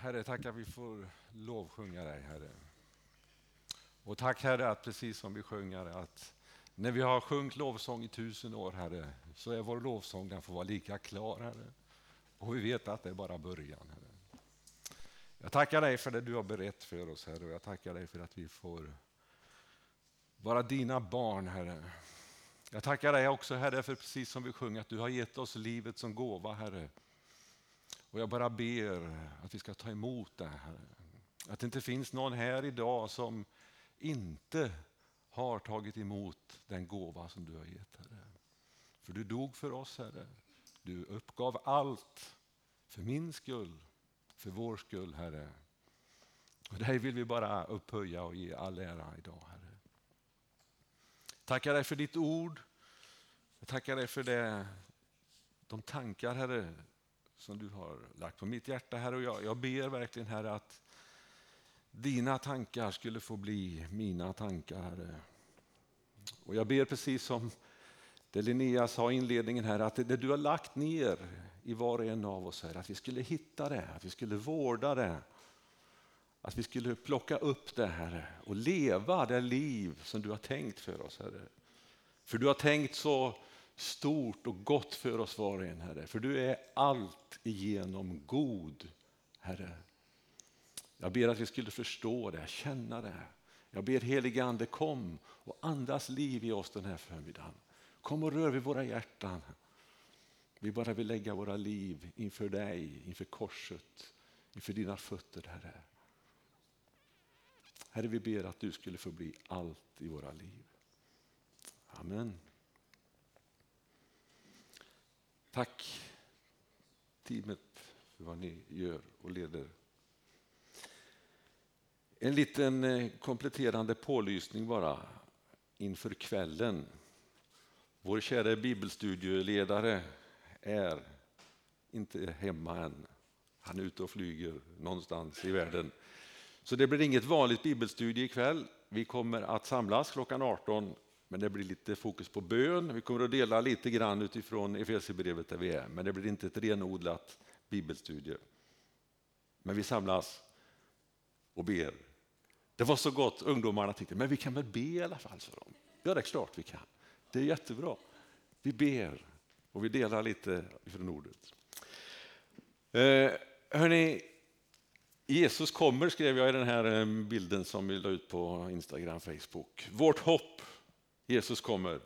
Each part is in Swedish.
Herre, tack att vi får lovsjunga dig, Herre. Och tack Herre att precis som vi sjunger att när vi har sjungit lovsång i tusen år, Herre, så är vår lovsång den får vara lika klar, Herre. Och vi vet att det är bara början, Herre. Jag tackar dig för det du har berett för oss, Herre, och jag tackar dig för att vi får vara dina barn, Herre. Jag tackar dig också, Herre, för precis som vi sjunger, att du har gett oss livet som gåva, Herre. Och jag bara ber att vi ska ta emot det här. Att det inte finns någon här idag som inte har tagit emot den gåva som du har gett, Herre. För du dog för oss, Herre. Du uppgav allt för min skull, för vår skull, Herre. Och dig vill vi bara upphöja och ge all ära idag, Herre. Tackar dig för ditt ord. Jag tackar dig för det, de tankar, Herre, som du har lagt på mitt hjärta, Herre. Och jag, jag ber verkligen, Herre, att dina tankar skulle få bli mina tankar, Herre. Och jag ber precis som det Linnea sa i inledningen här, att det du har lagt ner i var och en av oss, här, att vi skulle hitta det, att vi skulle vårda det. Att vi skulle plocka upp det, Herre, och leva det liv som du har tänkt för oss, Herre. För du har tänkt så stort och gott för oss var och en, Herre. För du är allt igenom god, Herre. Jag ber att vi skulle förstå det, känna det. Jag ber helige Ande kom och andas liv i oss den här förmiddagen. Kom och rör vid våra hjärtan. Vi bara vill lägga våra liv inför dig, inför korset, inför dina fötter, Herre. Herre, vi ber att du skulle få bli allt i våra liv. Amen. Tack teamet för vad ni gör och leder. En liten eh, kompletterande pålysning bara inför kvällen. Vår kära bibelstudieledare är inte hemma än. Han är ute och flyger någonstans i världen. Så det blir inget vanligt bibelstudie ikväll. Vi kommer att samlas klockan 18 men det blir lite fokus på bön. Vi kommer att dela lite grann utifrån Efesierbrevet där vi är, men det blir inte ett renodlat bibelstudie. Men vi samlas och ber. Det var så gott, ungdomarna tyckte, men vi kan väl be i alla fall, sa de. Ja, det är klart vi kan. Det är jättebra. Vi ber och vi delar lite från ordet. Eh, hörni, Jesus kommer skrev jag i den här eh, bilden som vi la ut på Instagram, Facebook. Vårt hopp Jesus kommer.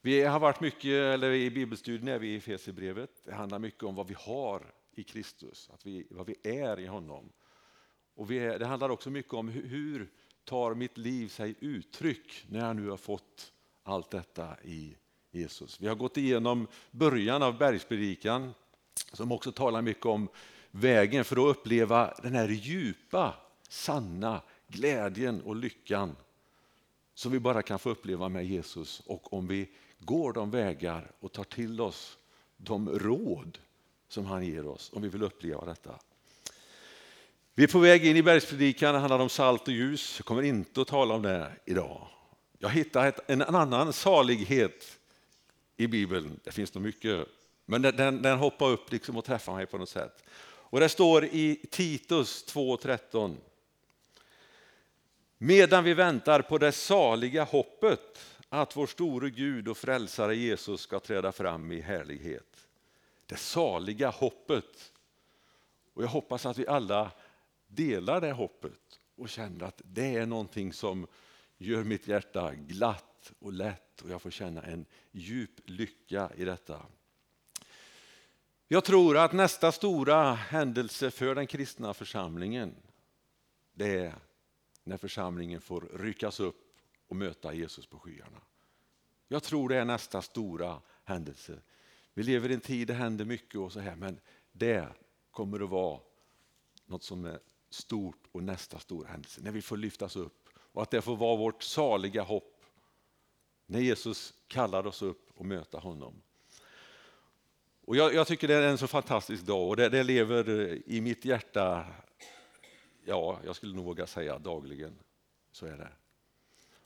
Vi har varit mycket, eller i bibelstudien är vi i Efesierbrevet. Det handlar mycket om vad vi har i Kristus, att vi, vad vi är i honom. Och är, det handlar också mycket om hur, hur tar mitt liv sig uttryck när jag nu har fått allt detta i Jesus. Vi har gått igenom början av bergspredikan som också talar mycket om vägen för att uppleva den här djupa, sanna glädjen och lyckan som vi bara kan få uppleva med Jesus och om vi går de vägar och tar till oss de råd som han ger oss om vi vill uppleva detta. Vi är på väg in i bergspredikan, det handlar om salt och ljus. Jag kommer inte att tala om det idag. Jag hittar en annan salighet i Bibeln, det finns nog mycket, men den, den hoppar upp liksom och träffar mig på något sätt. Och det står i Titus 2.13 Medan vi väntar på det saliga hoppet att vår store Gud och frälsare Jesus ska träda fram i härlighet. Det saliga hoppet. Och jag hoppas att vi alla delar det hoppet och känner att det är någonting som gör mitt hjärta glatt och lätt och jag får känna en djup lycka i detta. Jag tror att nästa stora händelse för den kristna församlingen det är när församlingen får ryckas upp och möta Jesus på skyarna. Jag tror det är nästa stora händelse. Vi lever i en tid där det händer mycket och så här, men det kommer att vara något som är stort och nästa stora händelse, när vi får lyftas upp och att det får vara vårt saliga hopp när Jesus kallar oss upp och möta honom. Och jag, jag, tycker det är en så fantastisk dag och det, det lever i mitt hjärta Ja, jag skulle nog våga säga dagligen. Så är det.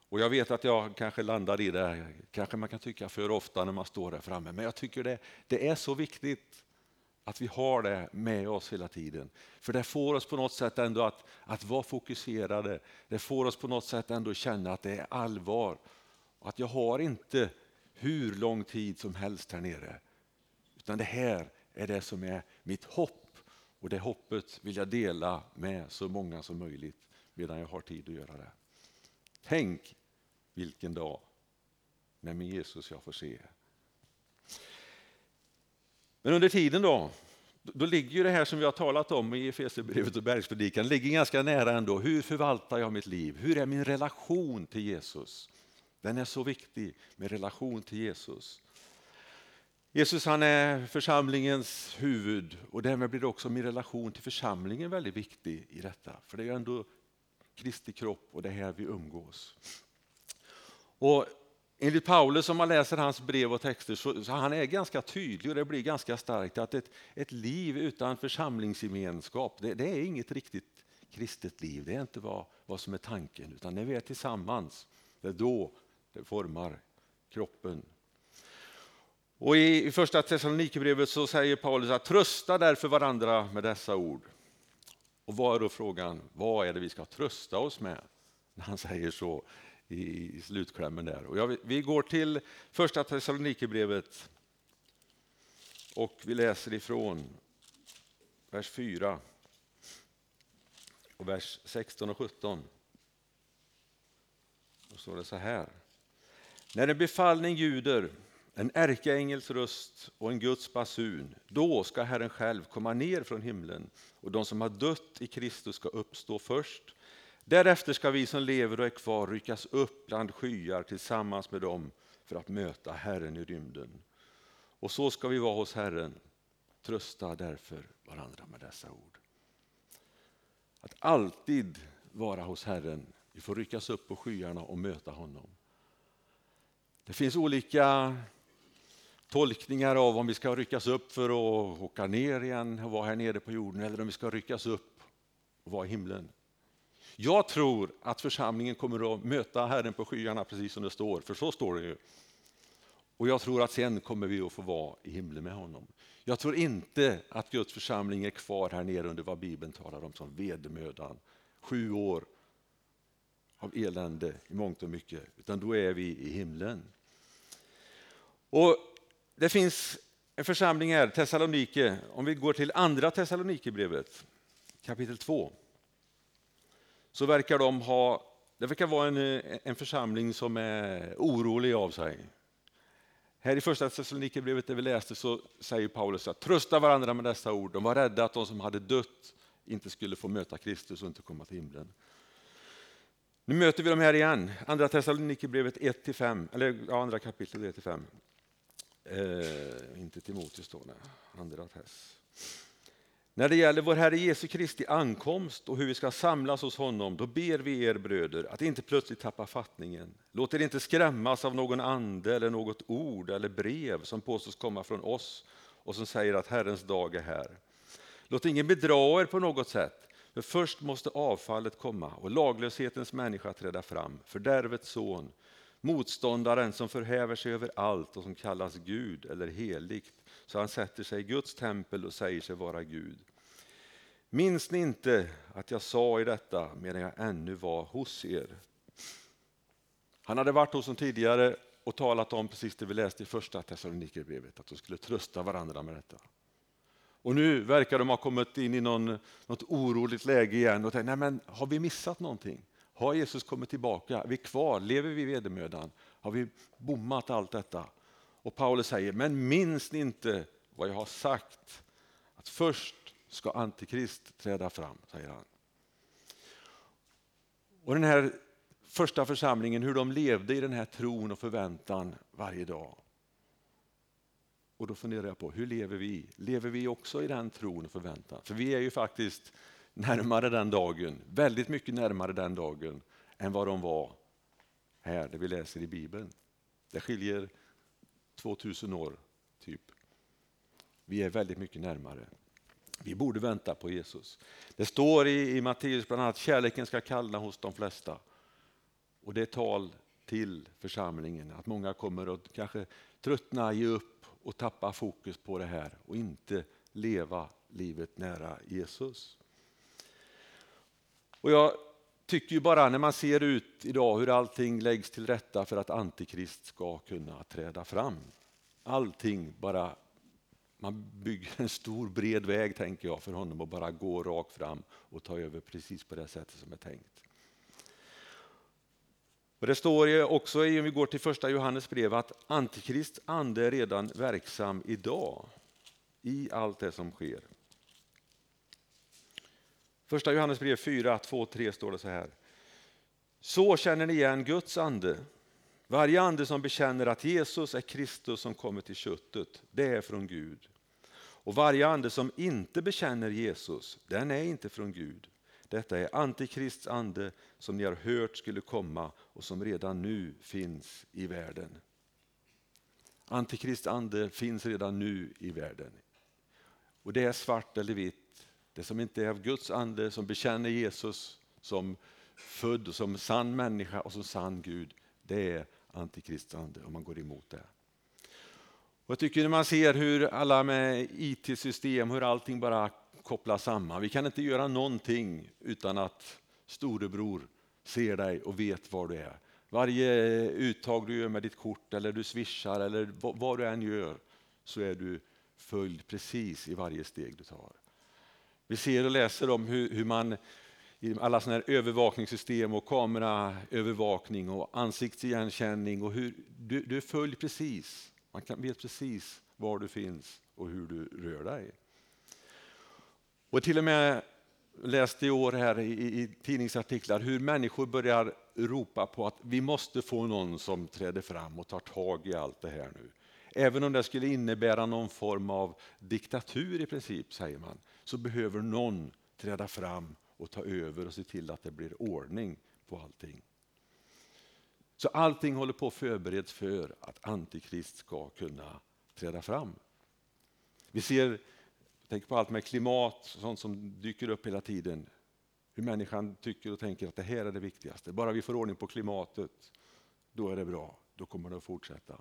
Och jag vet att jag kanske landar i det, kanske man kan tycka för ofta när man står där framme, men jag tycker det, det är så viktigt att vi har det med oss hela tiden. För det får oss på något sätt ändå att, att vara fokuserade. Det får oss på något sätt ändå känna att det är allvar. Att jag har inte hur lång tid som helst här nere. Utan det här är det som är mitt hopp. Och det hoppet vill jag dela med så många som möjligt medan jag har tid att göra det. Tänk vilken dag med min Jesus jag får se. Men under tiden då, då ligger ju det här som vi har talat om i Efesierbrevet och bergspredikan, ligger ganska nära ändå. Hur förvaltar jag mitt liv? Hur är min relation till Jesus? Den är så viktig med relation till Jesus. Jesus han är församlingens huvud och därmed blir också min relation till församlingen väldigt viktig i detta. För det är ju ändå Kristi kropp och det är här vi umgås. Och enligt Paulus, om man läser hans brev och texter, så, så han är ganska tydlig och det blir ganska starkt att ett, ett liv utan församlingsgemenskap, det, det, är inget riktigt kristet liv. Det är inte vad, vad som är tanken, utan när vi är tillsammans, det är då det formar kroppen. Och I, i första Thessalonikerbrevet så säger Paulus att trösta därför varandra med dessa ord. Och vad är då frågan, vad är det vi ska trösta oss med? När han säger så i, i slutklämmen där. Och jag, vi går till första Thessalonikerbrevet och vi läser ifrån vers 4 och vers 16 och 17. Då står det så här. När en befallning ljuder, en ärkeängels röst och en Guds basun, då ska Herren själv komma ner från himlen och de som har dött i Kristus ska uppstå först. Därefter ska vi som lever och är kvar ryckas upp bland skyar tillsammans med dem för att möta Herren i rymden. Och så ska vi vara hos Herren. Trösta därför varandra med dessa ord. Att alltid vara hos Herren. Vi får ryckas upp på skyarna och möta honom. Det finns olika tolkningar av om vi ska ryckas upp för att åka ner igen och vara här nere på jorden eller om vi ska ryckas upp och vara i himlen. Jag tror att församlingen kommer att möta Herren på skyarna precis som det står, för så står det ju. Och jag tror att sen kommer vi att få vara i himlen med honom. Jag tror inte att Guds församling är kvar här nere under vad Bibeln talar om som vedermödan. Sju år av elände i mångt och mycket, utan då är vi i himlen. Och det finns en församling här, Thessalonike, om vi går till andra Thessalonikerbrevet, kapitel 2 så verkar de ha, det verkar vara en, en församling som är orolig av sig. Här i första Thessalonikerbrevet där vi läste så säger Paulus att trösta varandra med dessa ord. De var rädda att de som hade dött inte skulle få möta Kristus och inte komma till himlen. Nu möter vi dem här igen, andra Thessalonikerbrevet 1-5, eller ja, andra kapitlet 1-5. Eh, inte Timoteus då, nej, andra Tess. När det gäller vår Herre Jesu Kristi ankomst och hur vi ska samlas hos honom, då ber vi er bröder att inte plötsligt tappa fattningen. Låt er inte skrämmas av någon ande eller något ord eller brev som påstås komma från oss och som säger att Herrens dag är här. Låt ingen bedra er på något sätt, för först måste avfallet komma och laglöshetens människa träda fram, fördärvets son, motståndaren som förhäver sig över allt och som kallas Gud eller heligt, så han sätter sig i Guds tempel och säger sig vara Gud. Minns ni inte att jag sa i detta medan jag ännu var hos er? Han hade varit hos dem tidigare och talat om precis det vi läste i första Thessalonikerbrevet, att de skulle trösta varandra med detta. Och nu verkar de ha kommit in i någon, något oroligt läge igen och tänkt, nej men har vi missat någonting? Har Jesus kommit tillbaka? Är vi kvar? Lever vi i vedermödan? Har vi bommat allt detta? Och Paulus säger, men minns ni inte vad jag har sagt? Att först ska Antikrist träda fram, säger han. Och den här första församlingen, hur de levde i den här tron och förväntan varje dag. Och då funderar jag på, hur lever vi? Lever vi också i den tron och förväntan? För vi är ju faktiskt närmare den dagen, väldigt mycket närmare den dagen än vad de var här, det vi läser i Bibeln. Det skiljer 2000 år, typ. Vi är väldigt mycket närmare. Vi borde vänta på Jesus. Det står i, i Matteus bland annat att kärleken ska kallna hos de flesta. Och det är tal till församlingen, att många kommer att kanske tröttna, ge upp och tappa fokus på det här och inte leva livet nära Jesus. Och jag tycker ju bara när man ser ut idag hur allting läggs till rätta för att Antikrist ska kunna träda fram. Allting bara, man bygger en stor bred väg tänker jag för honom att bara gå rakt fram och ta över precis på det sättet som är tänkt. Och det står ju också, om vi går till första Johannes brev, att Antikrist ande är redan verksam idag i allt det som sker. Första Johannesbrev 4, 2, 3 står det så här. Så känner ni igen Guds ande. Varje ande som bekänner att Jesus är Kristus som kommer till köttet, det är från Gud. Och varje ande som inte bekänner Jesus, den är inte från Gud. Detta är Antikrists ande som ni har hört skulle komma och som redan nu finns i världen. Antikrists ande finns redan nu i världen. Och det är svart eller vitt. Det som inte är av Guds ande, som bekänner Jesus som född som sann människa och som sann Gud, det är antikristande om man går emot det. Och jag tycker när man ser hur alla med IT-system, hur allting bara kopplas samman. Vi kan inte göra någonting utan att storebror ser dig och vet var du är. Varje uttag du gör med ditt kort eller du swishar eller vad du än gör så är du följd precis i varje steg du tar. Vi ser och läser om hur, hur man i alla såna här övervakningssystem och kameraövervakning och ansiktsigenkänning och hur du, du följer precis. Man kan, vet precis var du finns och hur du rör dig. Och till och med läste i år här i, i tidningsartiklar hur människor börjar ropa på att vi måste få någon som träder fram och tar tag i allt det här nu. Även om det skulle innebära någon form av diktatur i princip, säger man, så behöver någon träda fram och ta över och se till att det blir ordning på allting. Så allting håller på att förbereds för att Antikrist ska kunna träda fram. Vi ser Tänk på allt med klimat, sånt som dyker upp hela tiden. Hur människan tycker och tänker att det här är det viktigaste. Bara vi får ordning på klimatet, då är det bra. Då kommer det att fortsätta.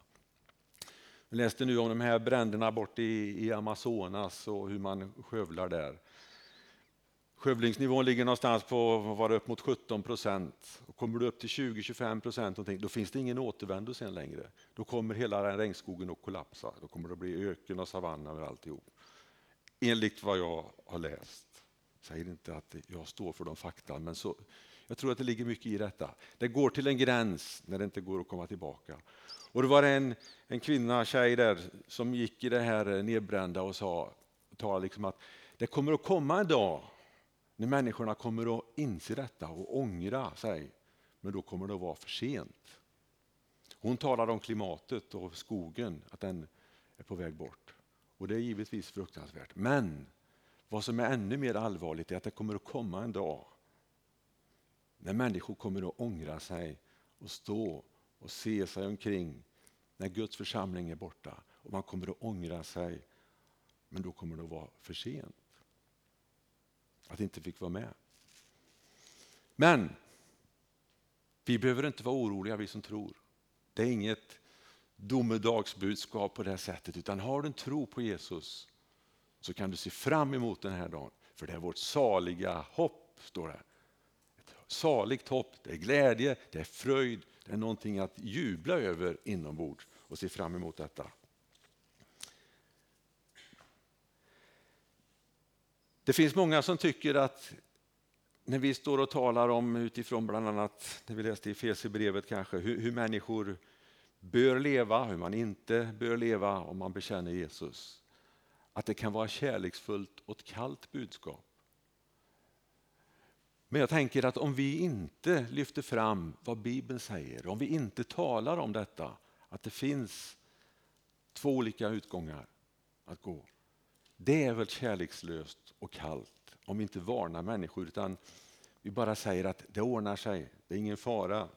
Jag läste nu om de här bränderna bort i, i Amazonas och hur man skövlar där. Skövlingsnivån ligger någonstans på var upp mot 17 procent. Kommer du upp till 20-25 procent då finns det ingen återvändo sen längre. Då kommer hela regnskogen att kollapsa. Då kommer det att bli öken och savann över alltihop enligt vad jag har läst. Jag säger inte att jag står för de fakta, men så, jag tror att det ligger mycket i detta. Det går till en gräns när det inte går att komma tillbaka. Och det var en, en kvinna, tjej där, som gick i det här eh, nedbrända och sa talade liksom att det kommer att komma en dag när människorna kommer att inse detta och ångra sig. Men då kommer det att vara för sent. Hon talade om klimatet och skogen, att den är på väg bort. Och det är givetvis fruktansvärt. Men vad som är ännu mer allvarligt är att det kommer att komma en dag när människor kommer att ångra sig och stå och se sig omkring när Guds församling är borta. Och man kommer att ångra sig, men då kommer det att vara för sent. Att inte fick vara med. Men vi behöver inte vara oroliga vi som tror. Det är inget domedagsbudskap på det sättet, utan har du en tro på Jesus så kan du se fram emot den här dagen. För det är vårt saliga hopp, står det. Ett saligt hopp, det är glädje, det är fröjd, det är någonting att jubla över inombords och se fram emot detta. Det finns många som tycker att när vi står och talar om utifrån bland annat, när vi läste i Fesebrevet kanske, hur, hur människor bör leva, hur man inte bör leva om man bekänner Jesus. Att det kan vara kärleksfullt och ett kallt budskap. Men jag tänker att om vi inte lyfter fram vad Bibeln säger, om vi inte talar om detta, att det finns två olika utgångar att gå. Det är väl kärlekslöst och kallt om vi inte varnar människor utan vi bara säger att det ordnar sig, det är ingen fara,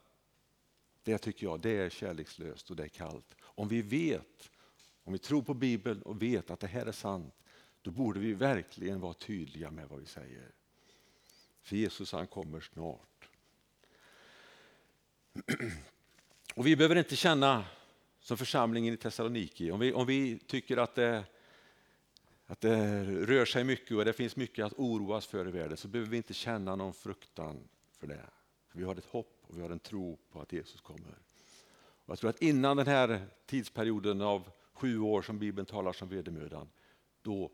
det tycker jag det är kärlekslöst och det är kallt. Om vi vet, om vi tror på Bibeln och vet att det här är sant, då borde vi verkligen vara tydliga med vad vi säger. För Jesus han kommer snart. Och Vi behöver inte känna som församlingen i Thessaloniki, om vi, om vi tycker att det att det rör sig mycket och det finns mycket att oroas för i världen så behöver vi inte känna någon fruktan för det. För vi har ett hopp och vi har en tro på att Jesus kommer. Och jag tror att innan den här tidsperioden av sju år som Bibeln talar som vedermödan, då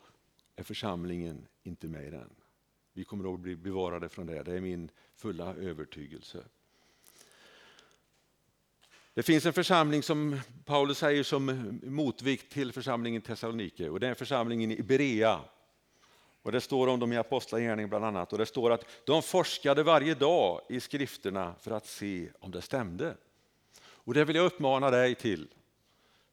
är församlingen inte med i den. Vi kommer att bli bevarade från det, det är min fulla övertygelse. Det finns en församling som Paulus säger som motvikt till församlingen Thessalonike och det är församlingen i Berea. Och det står om dem i Apostlagärningarna bland annat och det står att de forskade varje dag i skrifterna för att se om det stämde. Och det vill jag uppmana dig till.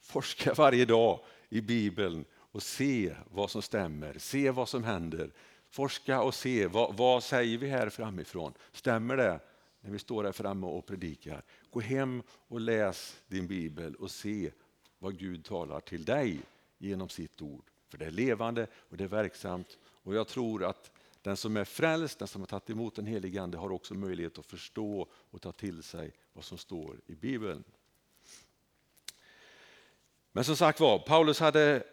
Forska varje dag i Bibeln och se vad som stämmer, se vad som händer. Forska och se vad, vad säger vi här framifrån. Stämmer det när vi står här framme och predikar? Gå hem och läs din bibel och se vad Gud talar till dig genom sitt ord. För det är levande och det är verksamt och jag tror att den som är frälst, den som har tagit emot den helige Ande har också möjlighet att förstå och ta till sig vad som står i Bibeln. Men som sagt var, Paulus hade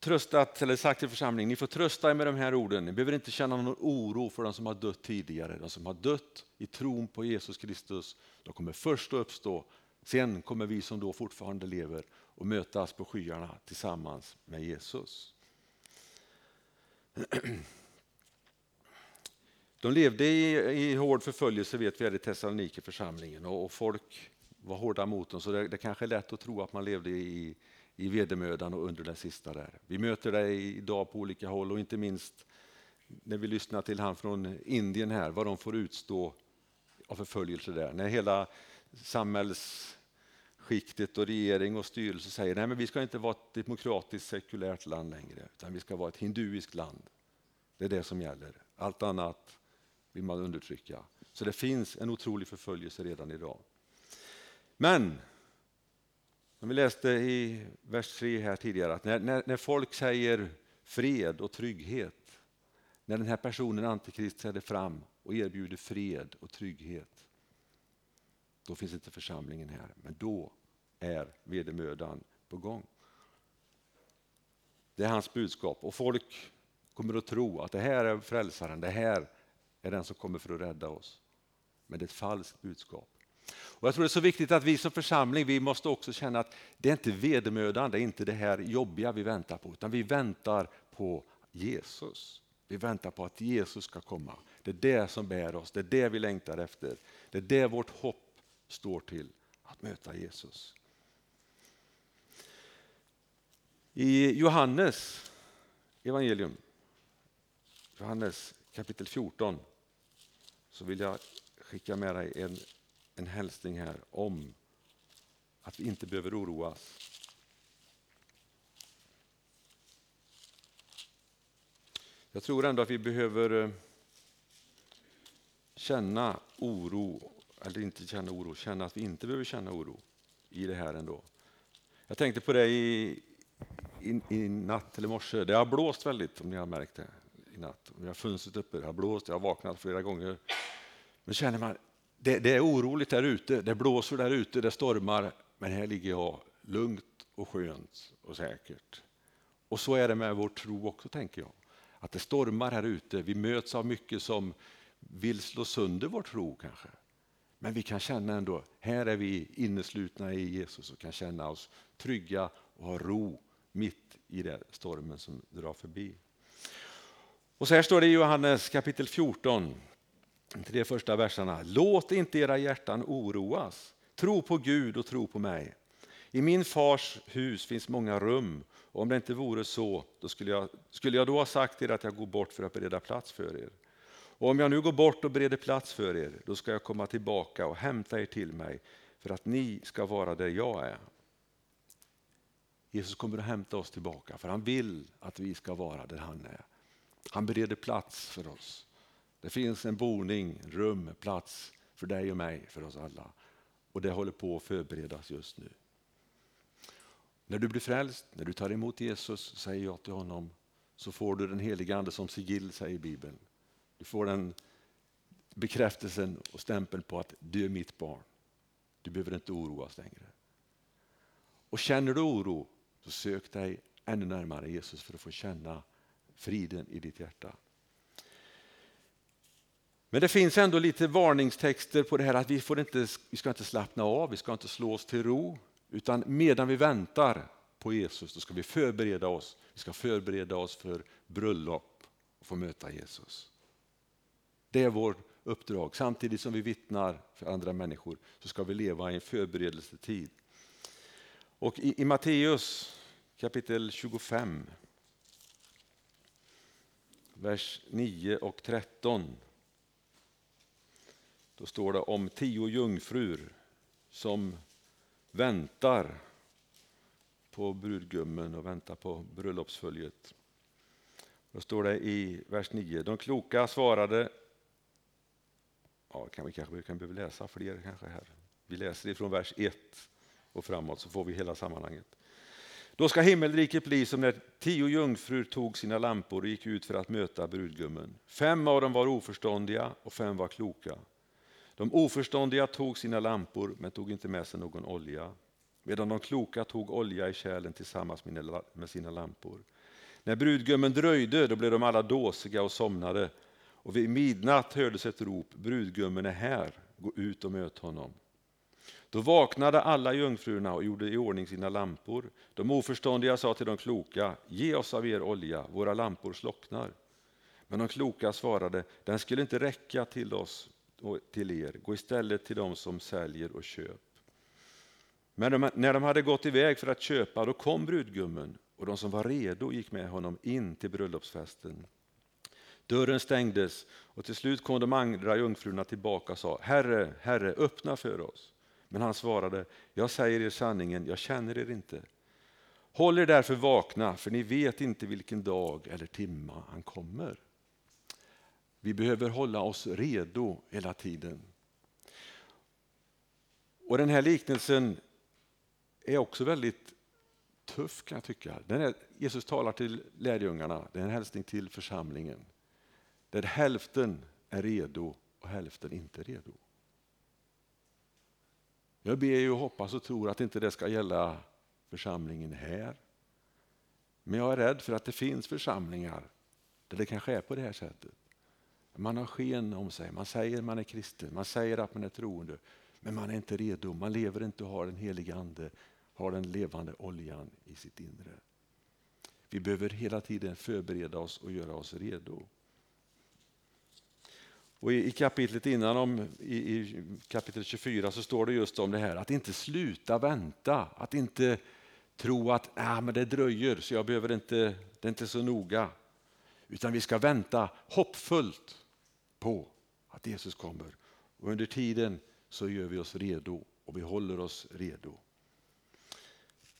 tröstat, eller sagt till församlingen, ni får trösta er med de här orden. Ni behöver inte känna någon oro för de som har dött tidigare. De som har dött i tron på Jesus Kristus, de kommer först att uppstå. Sen kommer vi som då fortfarande lever och mötas på skyarna tillsammans med Jesus. De levde i, i hård förföljelse vet vi här i Thessalonike församlingen och, och folk var hårda mot dem så det, det kanske är lätt att tro att man levde i, i vedermödan och under det sista där. Vi möter dig idag på olika håll och inte minst när vi lyssnar till han från Indien här, vad de får utstå av förföljelse där. När hela samhällsskiktet och regering och styrelse säger nej men vi ska inte vara ett demokratiskt sekulärt land längre utan vi ska vara ett hinduiskt land. Det är det som gäller. Allt annat vill man undertrycka. Så det finns en otrolig förföljelse redan idag. Men som vi läste i vers 3 här tidigare, att när, när, när folk säger fred och trygghet, när den här personen, Antikrist, träder fram och erbjuder fred och trygghet, då finns inte församlingen här. Men då är vedermödan på gång. Det är hans budskap och folk kommer att tro att det här är frälsaren, det här är den som kommer för att rädda oss. Men det är ett falskt budskap. Och jag tror det är så viktigt att vi som församling vi måste också känna att det är inte vedermödan, det är inte det här jobbiga vi väntar på, utan vi väntar på Jesus. Vi väntar på att Jesus ska komma. Det är det som bär oss, det är det vi längtar efter. Det är det vårt hopp står till, att möta Jesus. I Johannes evangelium, Johannes kapitel 14, så vill jag skicka med dig en en hälsning här om att vi inte behöver oroas. Jag tror ändå att vi behöver eh, känna oro, eller inte känna oro, känna att vi inte behöver känna oro i det här ändå. Jag tänkte på det i, i, i natt eller morse. Det har blåst väldigt, om ni har märkt det, i natt. Vi har funnits uppe, det har blåst, jag har vaknat flera gånger. Men känner man, det, det, är oroligt där ute, det blåser där ute, det stormar, men här ligger jag lugnt och skönt och säkert. Och så är det med vår tro också, tänker jag. Att det stormar här ute, vi möts av mycket som vill slå sönder vår tro kanske. Men vi kan känna ändå, här är vi inneslutna i Jesus och kan känna oss trygga och ha ro mitt i den stormen som drar förbi. Och så här står det i Johannes kapitel 14, tre första verserna. Låt inte era hjärtan oroas. Tro på Gud och tro på mig. I min fars hus finns många rum och om det inte vore så då skulle jag, skulle jag då ha sagt er att jag går bort för att bereda plats för er. Och om jag nu går bort och bereder plats för er då ska jag komma tillbaka och hämta er till mig för att ni ska vara där jag är. Jesus kommer att hämta oss tillbaka för han vill att vi ska vara där han är. Han bereder plats för oss. Det finns en boning, rum, plats för dig och mig, för oss alla. Och det håller på att förberedas just nu. När du blir frälst, när du tar emot Jesus, säger jag till honom, så får du den heliga Ande som sigill, säger Bibeln. Du får den bekräftelsen och stämpeln på att du är mitt barn. Du behöver inte oroas längre. Och känner du oro, så sök dig ännu närmare Jesus för att få känna friden i ditt hjärta. Men det finns ändå lite varningstexter på det här att vi, får inte, vi ska inte slappna av, vi ska inte slå oss till ro. Utan medan vi väntar på Jesus då ska vi förbereda oss. Vi ska förbereda oss för bröllop och få möta Jesus. Det är vårt uppdrag. Samtidigt som vi vittnar för andra människor så ska vi leva i en förberedelsetid. Och i, i Matteus kapitel 25, vers 9 och 13 då står det om tio jungfrur som väntar på brudgummen och väntar på bröllopsföljet. Då står det i vers 9. De kloka svarade, ja, kan vi kanske kan behöva läsa fler kanske här. Vi läser ifrån vers 1 och framåt så får vi hela sammanhanget. Då ska himmelriket bli som när tio jungfrur tog sina lampor och gick ut för att möta brudgummen. Fem av dem var oförståndiga och fem var kloka. De oförståndiga tog sina lampor men tog inte med sig någon olja, medan de kloka tog olja i kärlen tillsammans med sina lampor. När brudgummen dröjde då blev de alla dåsiga och somnade, och vid midnatt hördes ett rop, brudgummen är här, gå ut och möt honom. Då vaknade alla jungfrurna och gjorde i ordning sina lampor. De oförståndiga sa till de kloka, ge oss av er olja, våra lampor slocknar. Men de kloka svarade, den skulle inte räcka till oss till er, gå istället till dem som säljer och köp. Men de, när de hade gått iväg för att köpa, då kom brudgummen och de som var redo gick med honom in till bröllopsfesten. Dörren stängdes och till slut kom de andra jungfrurna tillbaka och sa Herre, Herre, öppna för oss. Men han svarade, jag säger er sanningen, jag känner er inte. Håll er därför vakna, för ni vet inte vilken dag eller timma han kommer. Vi behöver hålla oss redo hela tiden. Och Den här liknelsen är också väldigt tuff kan jag tycka. Den är, Jesus talar till lärjungarna, det är en hälsning till församlingen. Där hälften är redo och hälften inte redo. Jag ber ju och hoppas och tror att inte det ska gälla församlingen här. Men jag är rädd för att det finns församlingar där det kanske är på det här sättet. Man har sken om sig, man säger man är kristen, man säger att man är troende. Men man är inte redo, man lever inte och har den heliga Ande, har den levande oljan i sitt inre. Vi behöver hela tiden förbereda oss och göra oss redo. Och I kapitlet innan, om, i, i, kapitel 24, så står det just om det här att inte sluta vänta, att inte tro att ah, men det dröjer så jag behöver inte, det är inte så noga. Utan vi ska vänta hoppfullt på att Jesus kommer. Och under tiden så gör vi oss redo och vi håller oss redo.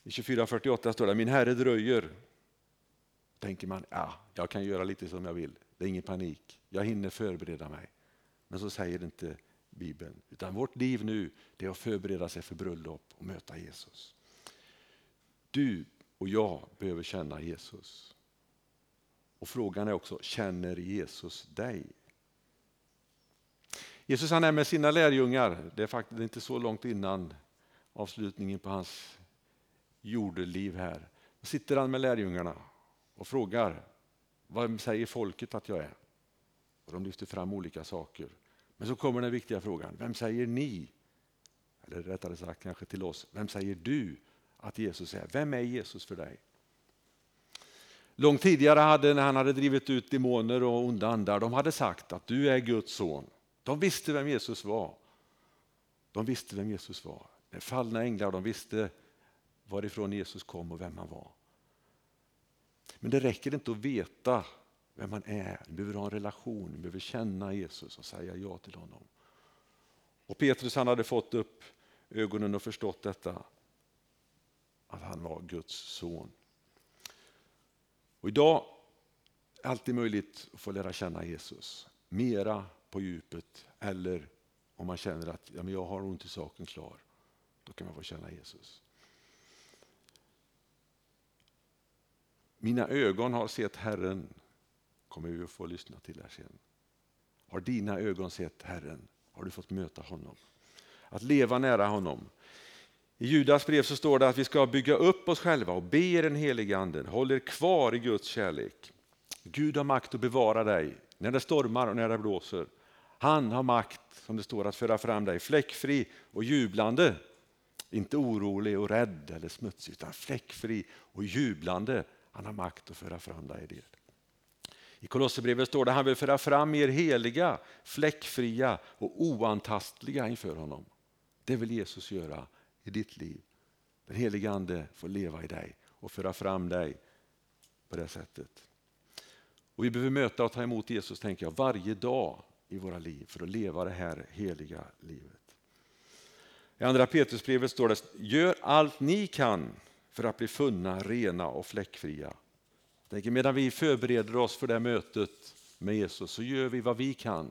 I 24.48 står det, min herre dröjer. Tänker man, ja, jag kan göra lite som jag vill. Det är ingen panik. Jag hinner förbereda mig. Men så säger inte Bibeln. Utan vårt liv nu det är att förbereda sig för bröllop och möta Jesus. Du och jag behöver känna Jesus. Och frågan är också, känner Jesus dig? Jesus han är med sina lärjungar, det är faktiskt inte så långt innan avslutningen på hans jordeliv här. Då sitter han med lärjungarna och frågar, vad säger folket att jag är? Och de lyfter fram olika saker. Men så kommer den viktiga frågan, vem säger ni? Eller rättare sagt kanske till oss, vem säger du att Jesus är? Vem är Jesus för dig? Långt tidigare hade, när han hade drivit ut demoner och onda andar, de hade sagt att du är Guds son. De visste vem Jesus var. De visste vem Jesus var. De fallna änglar, de visste varifrån Jesus kom och vem han var. Men det räcker inte att veta vem man är. Du behöver ha en relation, du behöver känna Jesus och säga ja till honom. Och Petrus han hade fått upp ögonen och förstått detta. Att han var Guds son. Och idag är det alltid möjligt att få lära känna Jesus. Mera på djupet eller om man känner att ja, men jag har ont i saken klar. Då kan man få känna Jesus. Mina ögon har sett Herren, kommer vi att få lyssna till här sen. Har dina ögon sett Herren? Har du fått möta honom? Att leva nära honom. I Judas brev så står det att vi ska bygga upp oss själva och be den helige anden, håll er kvar i Guds kärlek. Gud har makt att bevara dig när det stormar och när det blåser. Han har makt, som det står, att föra fram dig fläckfri och jublande. Inte orolig och rädd eller smutsig, utan fläckfri och jublande. Han har makt att föra fram dig det. I Kolosserbrevet står det att han vill föra fram er heliga, fläckfria och oantastliga inför honom. Det vill Jesus göra i ditt liv. Den helige Ande får leva i dig och föra fram dig på det sättet. Och Vi behöver möta och ta emot Jesus tänker jag, varje dag i våra liv för att leva det här heliga livet. I andra Petrusbrevet står det, gör allt ni kan för att bli funna rena och fläckfria. tänker, medan vi förbereder oss för det mötet med Jesus så gör vi vad vi kan.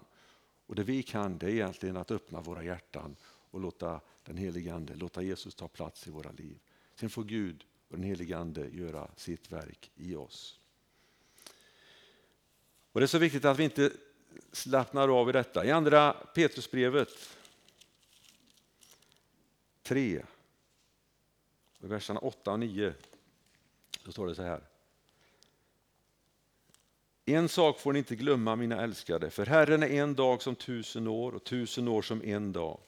Och det vi kan det är egentligen att öppna våra hjärtan och låta den helige Ande, låta Jesus ta plats i våra liv. Sen får Gud och den helige Ande göra sitt verk i oss. Och Det är så viktigt att vi inte slappnar av i detta. I andra Petrusbrevet 3, verserna 8 och 9, så står det så här. En sak får ni inte glömma mina älskade, för Herren är en dag som tusen år och tusen år som en dag.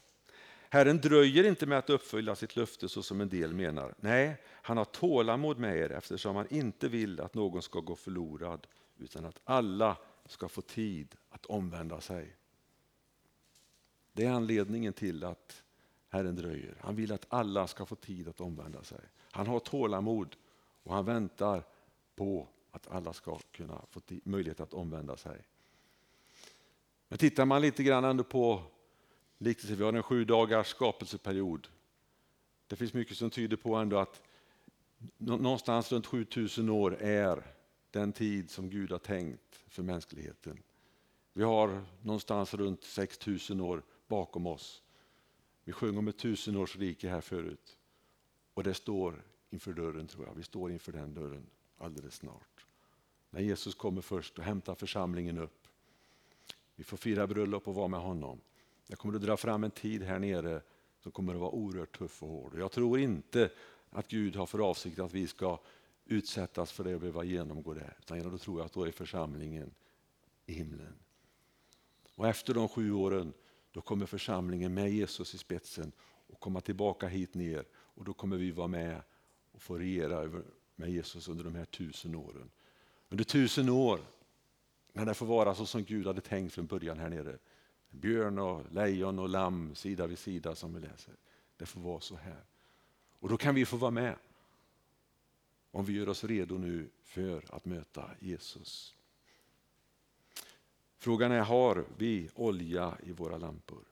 Herren dröjer inte med att uppfylla sitt löfte så som en del menar. Nej, han har tålamod med er eftersom han inte vill att någon ska gå förlorad utan att alla ska få tid att omvända sig. Det är anledningen till att Herren dröjer. Han vill att alla ska få tid att omvända sig. Han har tålamod och han väntar på att alla ska kunna få möjlighet att omvända sig. Men tittar man lite grann ändå på liknelsen, vi har en sju dagars skapelseperiod. Det finns mycket som tyder på ändå att någonstans runt 7000 år är den tid som Gud har tänkt för mänskligheten. Vi har någonstans runt 6000 år bakom oss. Vi sjöng om ett tusenårsrike här förut. Och det står inför dörren tror jag. Vi står inför den dörren alldeles snart. När Jesus kommer först och hämtar församlingen upp. Vi får fira bröllop och vara med honom. Jag kommer att dra fram en tid här nere som kommer att vara oerhört tuff och hård. Jag tror inte att Gud har för avsikt att vi ska utsättas för det och behöva genomgå det. Utan då tror jag att då är församlingen i himlen. Och efter de sju åren då kommer församlingen med Jesus i spetsen och komma tillbaka hit ner och då kommer vi vara med och få regera med Jesus under de här tusen åren. Under tusen år, när det får vara så som Gud hade tänkt från början här nere. Björn och lejon och lamm sida vid sida som vi läser. Det får vara så här. Och då kan vi få vara med om vi gör oss redo nu för att möta Jesus. Frågan är, har vi olja i våra lampor?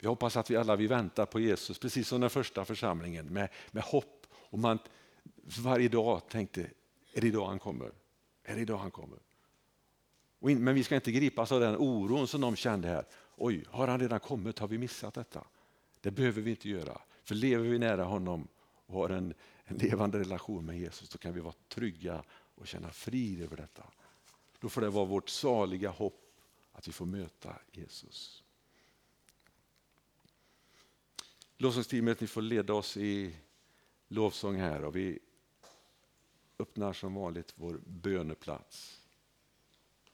Jag hoppas att vi alla vi väntar på Jesus, precis som den första församlingen, med, med hopp. Och man varje dag tänkte, är det idag han kommer? Är det idag han kommer? In, men vi ska inte gripas av den oron som de kände här. Oj, har han redan kommit? Har vi missat detta? Det behöver vi inte göra. För lever vi nära honom och har en, en levande relation med Jesus, då kan vi vara trygga och känna frid över detta. Då får det vara vårt saliga hopp att vi får möta Jesus. Lovsångsteamet, ni får leda oss i lovsång här och vi öppnar som vanligt vår böneplats.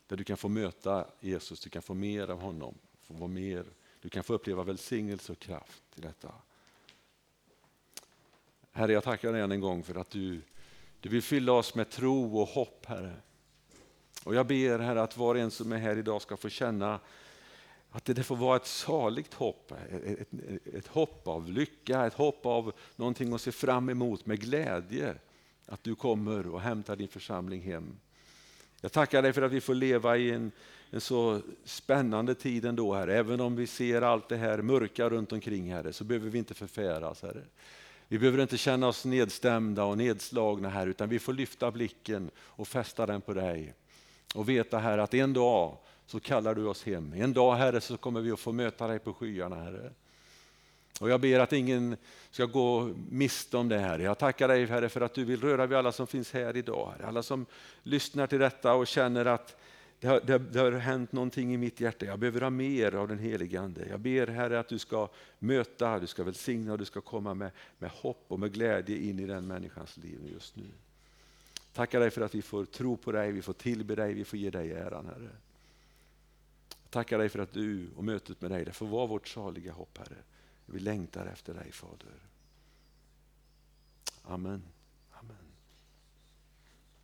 Där du kan få möta Jesus, du kan få mer av honom, få vara mer, du kan få uppleva välsignelse och kraft i detta. Herre, jag tackar dig än en gång för att du, du vill fylla oss med tro och hopp, Herre. Och jag ber Herre att var och en som är här idag ska få känna att det får vara ett saligt hopp, ett, ett, hopp av lycka, ett hopp av någonting att se fram emot med glädje. Att du kommer och hämtar din församling hem. Jag tackar dig för att vi får leva i en, en så spännande tid ändå, Herre. Även om vi ser allt det här mörka runt omkring, Herre, så behöver vi inte förfäras, Herre. Vi behöver inte känna oss nedstämda och nedslagna här, utan vi får lyfta blicken och fästa den på dig. Och veta här att en dag så kallar du oss hem. En dag Herre så kommer vi att få möta dig på skyarna Herre. Och jag ber att ingen ska gå miste om det här. Jag tackar dig Herre för att du vill röra vid alla som finns här idag. Alla som lyssnar till detta och känner att det har, det, det har hänt någonting i mitt hjärta. Jag behöver ha mer av den helige Ande. Jag ber Herre att du ska möta, du ska välsigna och du ska komma med, med hopp och med glädje in i den människans liv just nu. Tackar dig för att vi får tro på dig, vi får tillbe dig, vi får ge dig äran Herre. Tackar dig för att du och mötet med dig, det får vara vårt saliga hopp Herre. Vi längtar efter dig Fader. Amen. Amen.